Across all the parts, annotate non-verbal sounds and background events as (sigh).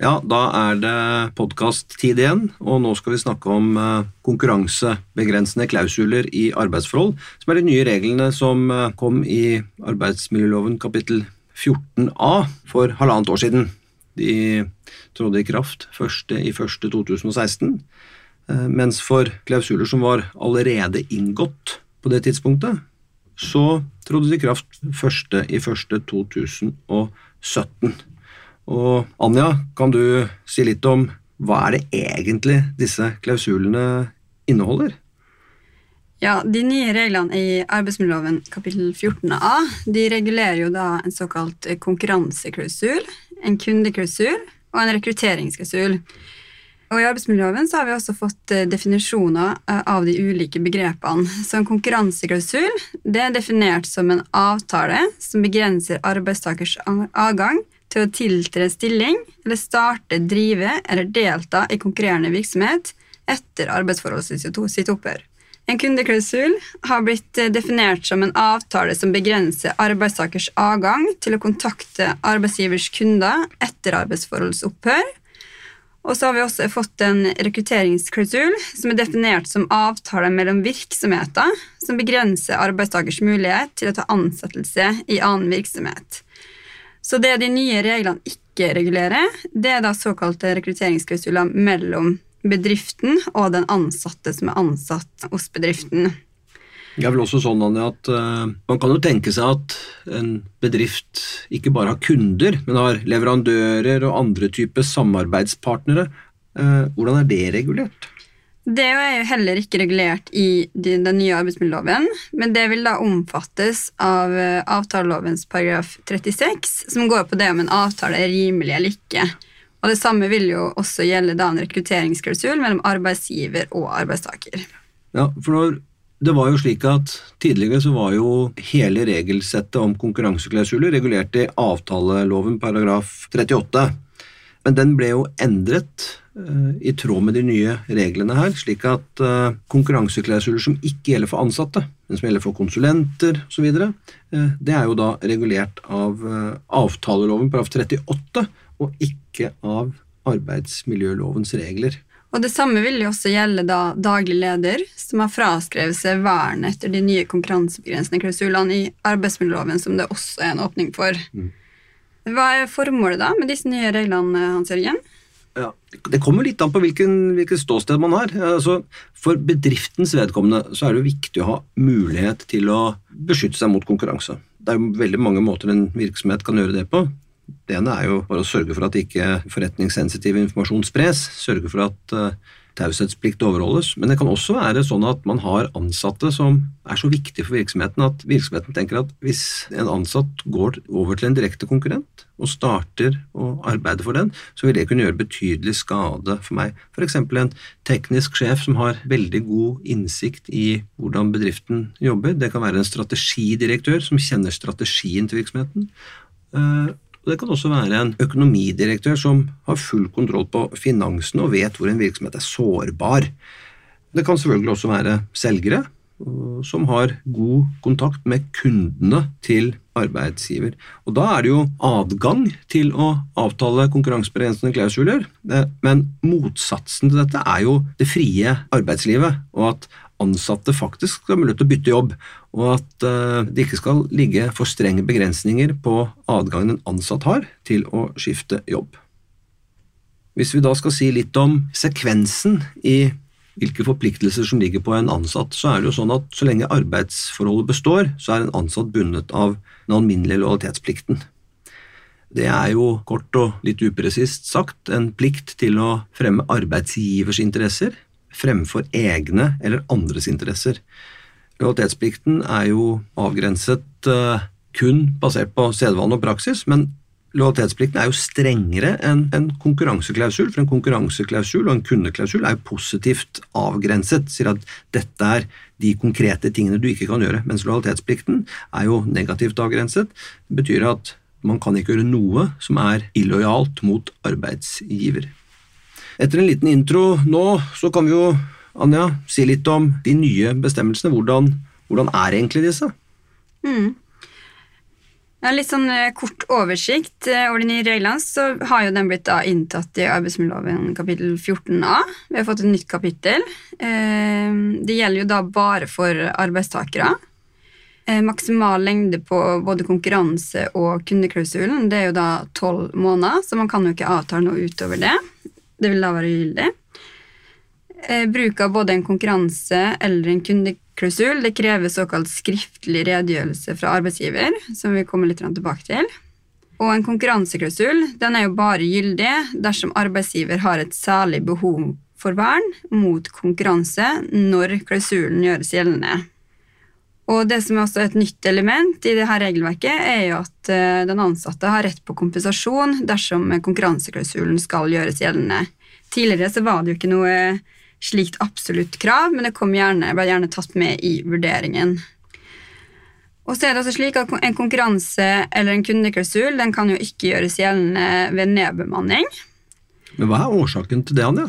Ja, da er det podkast-tid igjen, og nå skal vi snakke om eh, konkurransebegrensende klausuler i arbeidsforhold, som er de nye reglene som eh, kom i arbeidsmiljøloven kapittel 14a for halvannet år siden. De trådte i kraft 1.1.2016, eh, mens for klausuler som var allerede inngått på det tidspunktet, så trådte de i kraft 1.1.2017. Og Anja, kan du si litt om hva er det egentlig disse klausulene inneholder? Ja, De nye reglene i arbeidsmiljøloven kapittel 14a de regulerer jo da en såkalt konkurranseklausul, en kundeklausul og en rekrutteringsklausul. Og I arbeidsmiljøloven så har vi også fått eh, definisjoner eh, av de ulike begrepene. Så En konkurranseklausul det er definert som en avtale som begrenser arbeidstakers adgang til å tiltre stilling eller starte, drive eller delta i konkurrerende virksomhet etter arbeidsforholdet sitt opphør. En kundeklausul har blitt eh, definert som en avtale som begrenser arbeidstakers adgang til å kontakte arbeidsgivers kunder etter arbeidsforholdets opphør. Og så har vi også fått en rekrutteringsklausul som er definert som avtale mellom virksomheter som begrenser arbeidstakers mulighet til å ta ansettelse i annen virksomhet. Så det de nye reglene ikke regulerer, det er da såkalte rekrutteringsklausuler mellom bedriften og den ansatte som er ansatt hos bedriften. Det er vel også sånn Anne, at uh, Man kan jo tenke seg at en bedrift ikke bare har kunder, men har leverandører og andre typer samarbeidspartnere. Uh, hvordan er det regulert? Det er jo heller ikke regulert i den nye arbeidsmiljøloven, men det vil da omfattes av eh, avtalelovens paragraf 36, som går på det om en avtale er rimelig eller ikke. Og Det samme vil jo også gjelde da en rekrutteringsklausul mellom arbeidsgiver og arbeidstaker. Ja, for når, det var jo slik at Tidligere så var jo hele regelsettet om konkurranseklausuler regulert i avtaleloven paragraf 38. Men den ble jo endret i tråd med de nye reglene her, slik at uh, konkurranseklausuler som ikke gjelder for ansatte, men som gjelder for konsulenter osv., eh, det er jo da regulert av avtaleloven paragraf 38, og ikke av arbeidsmiljølovens regler. Og Det samme vil jo også gjelde da daglig leder, som har fraskrevet seg vernet etter de nye konkurransebegrensende klausulene i arbeidsmiljøloven, som det også er en åpning for. Mm. Hva er formålet da med disse nye reglene, Hans Jørgen? Ja, det kommer litt an på hvilken, hvilket ståsted man har. Altså, for bedriftens vedkommende så er det jo viktig å ha mulighet til å beskytte seg mot konkurranse. Det er jo veldig mange måter en virksomhet kan gjøre det på. Det ene er jo bare å sørge for at ikke forretningssensitiv informasjon spres. Sørge for at uh, taushetsplikt overholdes. Men det kan også være sånn at man har ansatte som er så viktige for virksomheten at virksomheten tenker at hvis en ansatt går over til en direkte konkurrent og starter å arbeide for den, så vil det kunne gjøre betydelig skade for meg. F.eks. en teknisk sjef som har veldig god innsikt i hvordan bedriften jobber. Det kan være en strategidirektør som kjenner strategien til virksomheten. Og Det kan også være en økonomidirektør som har full kontroll på finansene og vet hvor en virksomhet er sårbar. Det kan selvfølgelig også være selgere øh, som har god kontakt med kundene til arbeidsgiver. Og Da er det jo adgang til å avtale konkurransebegrensende klausuler, eh, men motsatsen til dette er jo det frie arbeidslivet, og at ansatte faktisk skal ha mulighet til å bytte jobb, og at eh, det ikke skal ligge for strenge begrensninger på adgangen en ansatt har til å skifte jobb. Hvis vi da skal si litt om sekvensen i hvilke forpliktelser som ligger på en ansatt, så er det jo sånn at så lenge arbeidsforholdet består, så er en ansatt bundet av den alminnelige lojalitetsplikten. Det er jo kort og litt upresist sagt en plikt til å fremme arbeidsgivers interesser, fremfor egne eller andres interesser. Lojalitetsplikten er jo avgrenset uh, kun basert på sedvane og praksis, men lojalitetsplikten er jo strengere enn en konkurranseklausul, for en konkurranseklausul og en kundeklausul er jo positivt avgrenset, sier at dette er de konkrete tingene du ikke kan gjøre, mens lojalitetsplikten er jo negativt avgrenset. Det betyr at man kan ikke gjøre noe som er illojalt mot arbeidsgiver. Etter en liten intro nå, så kan vi jo, Anja, si litt om de nye bestemmelsene. Hvordan, hvordan er egentlig disse? Mm. Ja, litt sånn eh, kort oversikt eh, over de nye reglene, så har jo den blitt da inntatt i arbeidsmiljøloven kapittel 14a. Vi har fått et nytt kapittel. Eh, Det gjelder jo da bare for arbeidstakere. Maksimal lengde på både konkurranse- og kundeklausulen det er jo da tolv måneder, så man kan jo ikke avtale noe utover det. Det vil da være gyldig. Eh, Bruk av både en konkurranse eller en kundeklausul det krever såkalt skriftlig redegjørelse fra arbeidsgiver, som vi kommer litt tilbake til. Og en konkurranseklausul den er jo bare gyldig dersom arbeidsgiver har et særlig behov for vern mot konkurranse når klausulen gjøres gjeldende. Og det som er også et nytt element i dette regelverket, er jo at eh, den ansatte har rett på kompensasjon dersom konkurranseklausulen skal gjøres gjeldende. Tidligere så var det jo ikke noe slikt absolutt krav, men det gjerne, ble gjerne tatt med i vurderingen. Og så er det også slik at En konkurranse eller en kundeklausul den kan jo ikke gjøres gjeldende ved nedbemanning. Men hva er årsaken til det, Anja?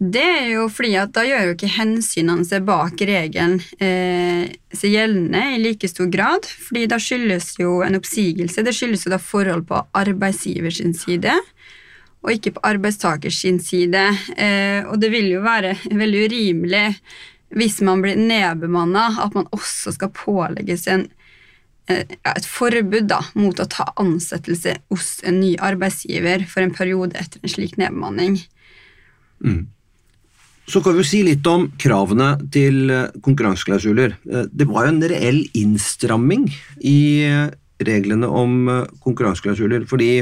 Det er jo fordi at da gjør jo ikke hensynene seg bak regelen eh, seg gjeldende i like stor grad. fordi da skyldes jo en oppsigelse det skyldes jo da forhold på arbeidsgivers side, og ikke på arbeidstakers side. Eh, og det vil jo være veldig urimelig hvis man blir nedbemanna, at man også skal pålegges en, eh, et forbud da, mot å ta ansettelse hos en ny arbeidsgiver for en periode etter en slik nedbemanning. Så kan vi si litt om kravene til eh, konkurranseklausuler. Eh, Det var jo en reell innstramming i eh, reglene om konkurranseklausuler, fordi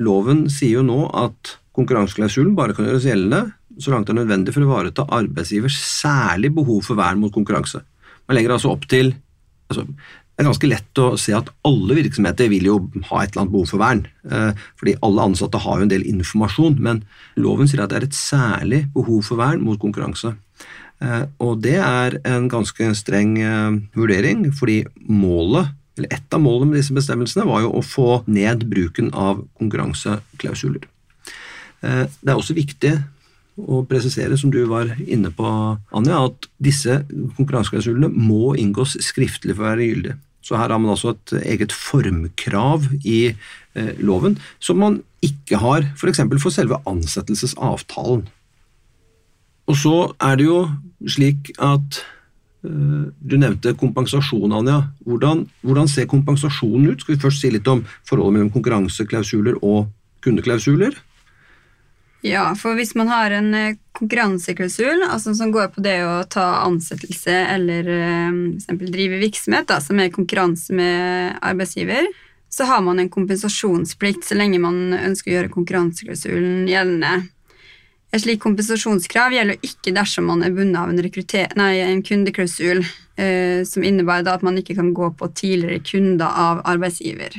loven sier jo nå at konkurranseklausulen bare kan gjøres gjeldende så langt det er nødvendig for å ivareta arbeidsgivers særlig behov for vern mot konkurranse. Man legger altså opp til altså, Det er ganske lett å se at alle virksomheter vil jo ha et eller annet behov for vern, eh, fordi alle ansatte har jo en del informasjon, men loven sier at det er et særlig behov for vern mot konkurranse. Eh, Og det er en ganske streng eh, vurdering, fordi målet, eller et av målene med disse bestemmelsene var jo å få ned bruken av konkurranseklausuler. Det er også viktig å presisere, som du var inne på, Anja, at disse konkurranseklausulene må inngås skriftlig for å være gyldige. Så her har man altså et eget formkrav i eh, loven, som man ikke har f.eks. For, for selve ansettelsesavtalen. Og så er det jo slik at eh, du nevnte kompensasjon, Anja. Hvordan, hvordan ser kompensasjonen ut? Skal vi først si litt om forholdet mellom konkurranseklausuler og kundeklausuler? Ja, for hvis man har en eh, konkurranseklausul altså som går på det å ta ansettelse eller f.eks. drive virksomhet da, som er konkurranse med arbeidsgiver, så har man en kompensasjonsplikt så lenge man ønsker å gjøre konkurranseklausulen gjeldende. Et slikt kompensasjonskrav gjelder ikke dersom man er bundet av en, nei, en kundeklausul, eh, som innebærer at man ikke kan gå på tidligere kunder av arbeidsgiver.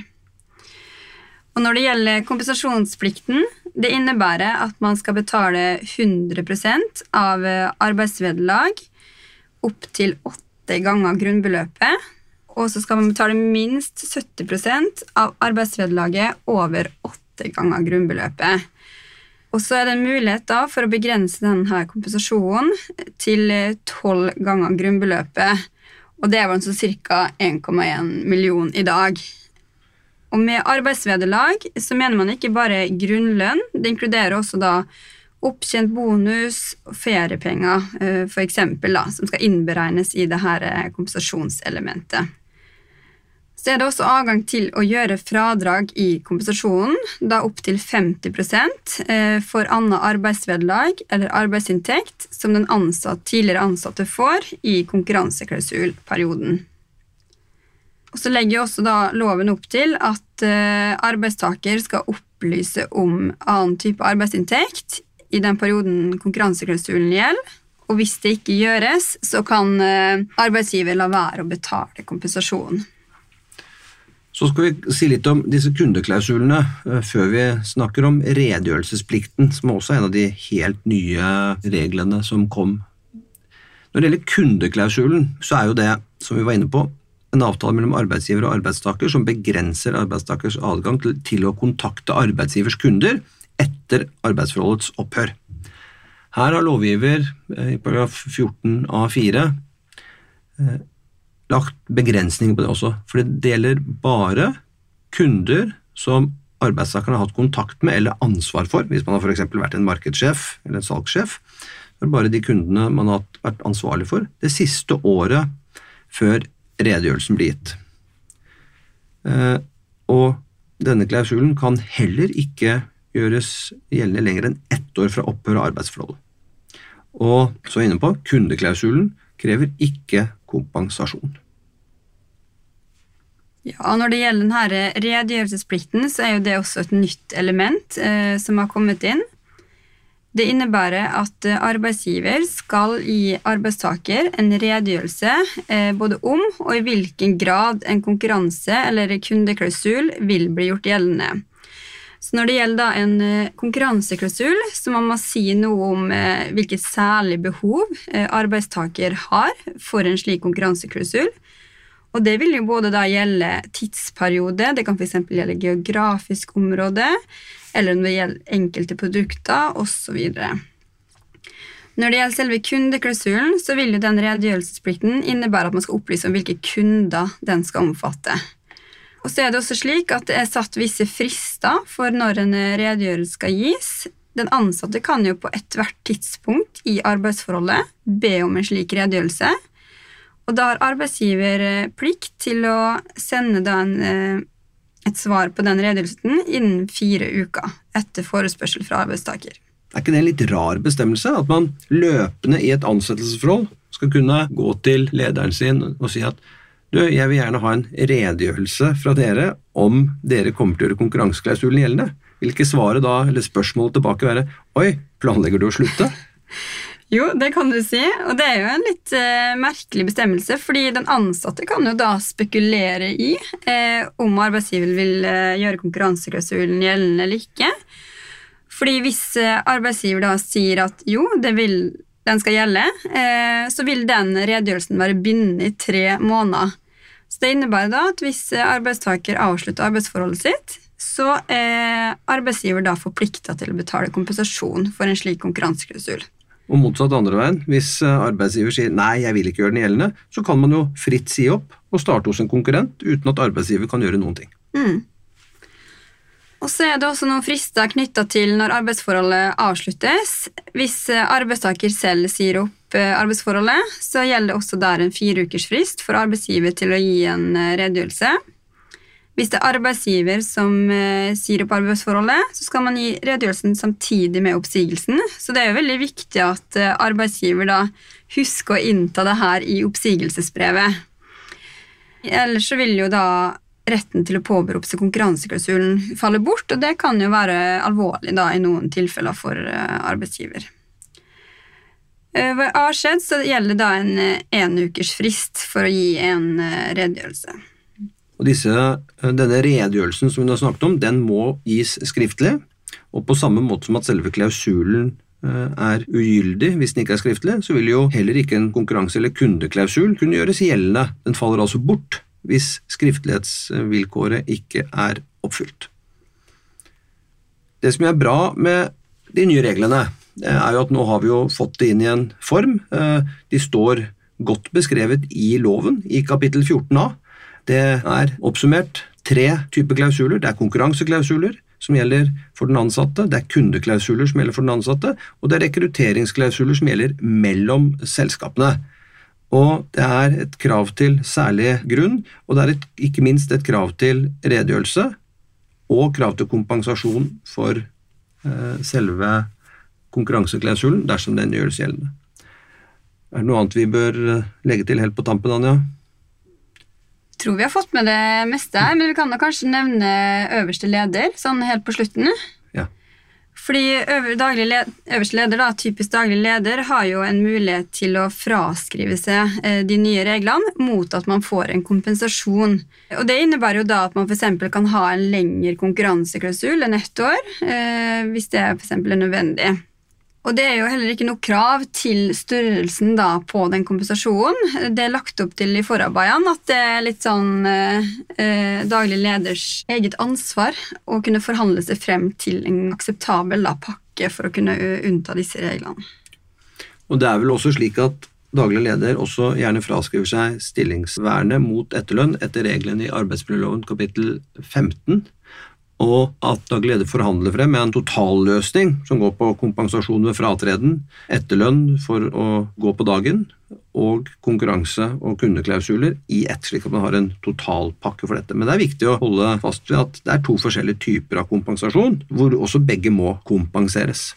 Og når det gjelder kompensasjonsplikten, det innebærer at man skal betale 100% av eh, arbeidsvederlag opp til åtte ganger grunnbeløpet, og så skal man betale minst 70% av arbeidsvederlaget over åtte ganger grunnbeløpet. Og så er det en mulighet da for å begrense denne kompensasjonen til tolv ganger grunnbeløpet, og det er vel sånn ca. 1,1 million i dag. Og med arbeidsvederlag så mener man ikke bare grunnlønn, det inkluderer også da opptjent bonus feriepenger, f.eks., for eksempel, som skal innberegnes i det her eh, kompensasjonselementet. Så er det også adgang til å gjøre fradrag i kompensasjonen, da opptil 50 eh, for annet arbeidsvederlag eller arbeidsinntekt som den ansatt, tidligere ansatte får i konkurranseklausulperioden. Og så legger også da loven opp til at eh, arbeidstaker skal opplyse om annen type arbeidsinntekt i den perioden konkurranseklausulen gjelder. Og hvis det ikke gjøres, så kan eh, arbeidsgiver la være å betale kompensasjon. Så skal vi si litt om disse kundeklausulene eh, før vi snakker om redegjørelsesplikten, som også er en av de helt nye reglene som kom. Når det gjelder kundeklausulen, så er jo det, som vi var inne på, en avtale mellom arbeidsgiver og arbeidstaker som begrenser arbeidstakers adgang til, til å kontakte arbeidsgivers kunder etter arbeidsforholdets opphør. Her har lovgiver eh, i paragraf 14 A4 eh, lagt begrensninger på det også. For det gjelder bare kunder som arbeidstakerne har hatt kontakt med eller ansvar for, hvis man har f.eks. vært en markedssjef eller en salgssjef. Det er bare de kundene man har vært ansvarlig for det siste året før redegjørelsen blir gitt. Eh, og denne klausulen kan heller ikke gjøres gjeldende lenger enn ett år fra opphør av arbeidsforholdet. Og så inne på kundeklausulen krever ikke kompensasjon. Ja, Når det gjelder denne redegjørelsesplikten, så er jo det også et nytt element eh, som har kommet inn. Det innebærer at arbeidsgiver skal gi arbeidstaker en redegjørelse eh, både om og i hvilken grad en konkurranse eller kundeklausul vil bli gjort gjeldende. Så Når det gjelder en eh, konkurranseklausul, så må man si noe om eh, hvilket særlig behov eh, arbeidstaker har for en slik konkurranseklausul. Og det vil jo både da gjelde tidsperiode, det kan f.eks. gjelde geografisk område, eller når det gjelder enkelte produkter osv. Når det gjelder selve kundeklausulen, så vil jo den redegjørelsesplikten innebære at man skal opplyse om hvilke kunder den skal omfatte. Og så er det også slik at det er satt visse frister for når en redegjørelse skal gis. Den ansatte kan jo på ethvert tidspunkt i arbeidsforholdet be om en slik redegjørelse. Og da har arbeidsgiver eh, plikt til å sende en, eh, et svar på den redegjørelsen innen fire uker etter forespørsel fra arbeidstaker. Er ikke det en litt rar bestemmelse? At man løpende i et ansettelsesforhold skal kunne gå til lederen sin og si at du, jeg vil gjerne ha en redegjørelse fra dere om dere kommer til å gjøre konkurranseklausulen gjeldende. Vil ikke svaret da, eller spørsmålet tilbake være oi, planlegger du å slutte? (laughs) Jo, det kan du si. Og det er jo en litt eh, merkelig bestemmelse, fordi den ansatte kan jo da spekulere i eh, om arbeidsgiver vil eh, gjøre konkurranseklausulen gjeldende eller ikke. Fordi hvis eh, arbeidsgiver da sier at jo, vil, den skal gjelde, eh, så vil den redegjørelsen være bindende i tre måneder. Så Det innebærer da at hvis eh, arbeidstaker avslutter arbeidsforholdet sitt, så er arbeidsgiver da forplikta til å betale kompensasjon for en slik konkurranseklausul. Og motsatt andre veien. Hvis eh, arbeidsgiver sier nei, jeg vil ikke gjøre den gjeldende, så kan man jo fritt si opp og starte hos en konkurrent uten at arbeidsgiver kan gjøre noen ting. Mm. Og så er det også noen frister knytta til når arbeidsforholdet avsluttes. Hvis eh, arbeidstaker selv sier opp eh, arbeidsforholdet, så gjelder det også der en fireukersfrist for arbeidsgiver til å gi en redegjørelse. Hvis det er arbeidsgiver som eh, sier opp arbeidsforholdet, så skal man gi redegjørelsen samtidig med oppsigelsen. Så det er jo veldig viktig at eh, arbeidsgiver da husker å innta det her i oppsigelsesbrevet. Ellers så vil jo da retten til å påberope seg konkurranseklausulen falle bort, og det kan jo være alvorlig da i noen tilfeller for eh, arbeidsgiver. Ved avskjed så gjelder da en enukers frist for å gi en redegjørelse. Og disse, eh, Denne redegjørelsen som vi har snakket om, den må gis skriftlig. Og på samme måte som at selve klausulen eh, er ugyldig hvis den ikke er skriftlig, så vil jo heller ikke en konkurranse- eller kundeklausul kunne gjøres gjeldende. Den faller altså bort hvis skriftlighetsvilkåret ikke er oppfylt. Det som er bra med de nye reglene, er jo at nå har vi jo fått det inn i en form. Eh, de står godt beskrevet i loven, i kapittel 14a. Det er oppsummert tre typer klausuler. Det er konkurranseklausuler som gjelder for den ansatte, det er kundeklausuler som gjelder for den ansatte, og det er rekrutteringsklausuler som gjelder mellom selskapene. Og det er et krav til særlig grunn, og det er et, ikke minst et krav til redegjørelse og krav til kompensasjon for eh, selve konkurranseklausulen dersom den gjøres gjeldende. Er det noe annet vi bør eh, legge til helt på tampen, Anja? Tror vi har fått med det meste her, men vi kan da kanskje nevne øverste leder sånn helt på slutten. Ja. Fordi øver, led, øverste leder, da, typisk daglig leder, har jo en mulighet til å fraskrive seg eh, de nye reglene mot at man får en kompensasjon. Og Det innebærer jo da at man f.eks. kan ha en lengre konkurranseklausul enn ett år, eh, hvis det for er nødvendig. Og det er jo heller ikke noe krav til størrelsen da på den kompensasjonen. Det er lagt opp til i forarbeidene at det er litt sånn eh, eh, daglig leders eget ansvar å kunne forhandle seg frem til en akseptabel da, pakke for å kunne unnta disse reglene. Og det er vel også slik at daglig leder også gjerne fraskriver seg stillingsvernet mot etterlønn etter reglene i arbeidsmiljøloven kapittel 15, og at daglig leder forhandler frem med en totalløsning som går på kompensasjon ved fratreden, etterlønn for å gå på dagen og konkurranse- og kundeklausuler i ett, slik at man har en totalpakke for dette. Men det er viktig å holde fast ved at det er to forskjellige typer av kompensasjon, hvor også begge må kompenseres.